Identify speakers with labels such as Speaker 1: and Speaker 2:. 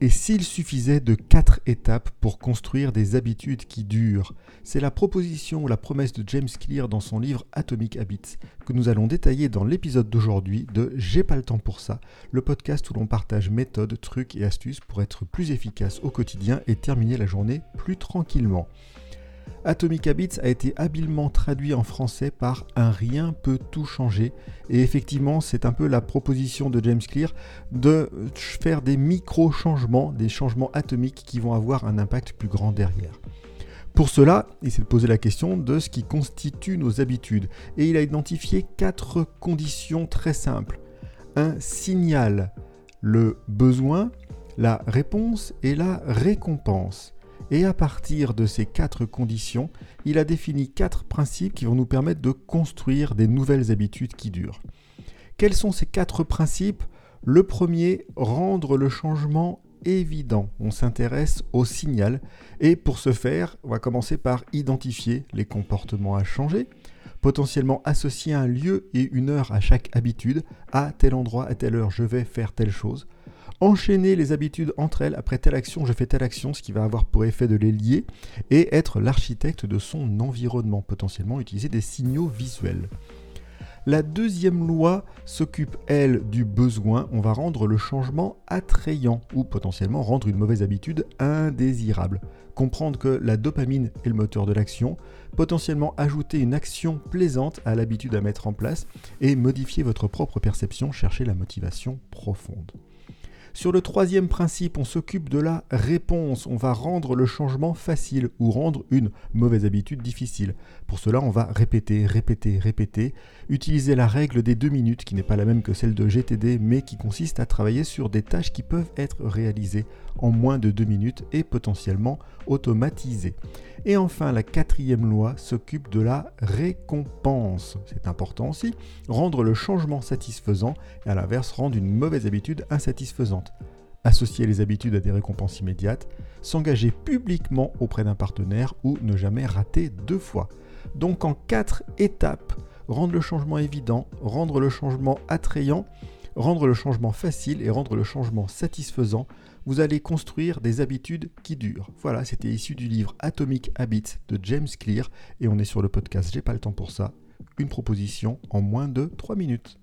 Speaker 1: Et s'il suffisait de quatre étapes pour construire des habitudes qui durent C'est la proposition ou la promesse de James Clear dans son livre Atomic Habits que nous allons détailler dans l'épisode d'aujourd'hui de J'ai pas le temps pour ça, le podcast où l'on partage méthodes, trucs et astuces pour être plus efficace au quotidien et terminer la journée plus tranquillement. Atomic Habits a été habilement traduit en français par Un rien peut tout changer. Et effectivement, c'est un peu la proposition de James Clear de faire des micro-changements, des changements atomiques qui vont avoir un impact plus grand derrière. Pour cela, il s'est posé la question de ce qui constitue nos habitudes. Et il a identifié quatre conditions très simples. Un signal, le besoin, la réponse et la récompense. Et à partir de ces quatre conditions, il a défini quatre principes qui vont nous permettre de construire des nouvelles habitudes qui durent. Quels sont ces quatre principes? Le premier, rendre le changement évident. On s'intéresse au signal et pour ce faire, on va commencer par identifier les comportements à changer, potentiellement associer un lieu et une heure à chaque habitude. À tel endroit, à telle heure, je vais faire telle chose enchaîner les habitudes entre elles, après telle action, je fais telle action, ce qui va avoir pour effet de les lier, et être l'architecte de son environnement, potentiellement utiliser des signaux visuels. La deuxième loi s'occupe, elle, du besoin. On va rendre le changement attrayant ou potentiellement rendre une mauvaise habitude indésirable. Comprendre que la dopamine est le moteur de l'action, potentiellement ajouter une action plaisante à l'habitude à mettre en place et modifier votre propre perception, chercher la motivation profonde. Sur le troisième principe, on s'occupe de la réponse. On va rendre le changement facile ou rendre une mauvaise habitude difficile. Pour cela, on va répéter, répéter, répéter, utiliser la règle des deux minutes qui n'est pas la même que celle de GTD mais qui consiste à travailler sur des tâches qui peuvent être réalisées en moins de deux minutes et potentiellement automatisées. Et enfin, la quatrième loi s'occupe de la récompense. C'est important aussi. Rendre le changement satisfaisant et à l'inverse rendre une mauvaise habitude insatisfaisante. Associer les habitudes à des récompenses immédiates, s'engager publiquement auprès d'un partenaire ou ne jamais rater deux fois. Donc en quatre étapes, rendre le changement évident, rendre le changement attrayant, rendre le changement facile et rendre le changement satisfaisant, vous allez construire des habitudes qui durent. Voilà, c'était issu du livre Atomic Habits de James Clear et on est sur le podcast J'ai pas le temps pour ça. Une proposition en moins de 3 minutes.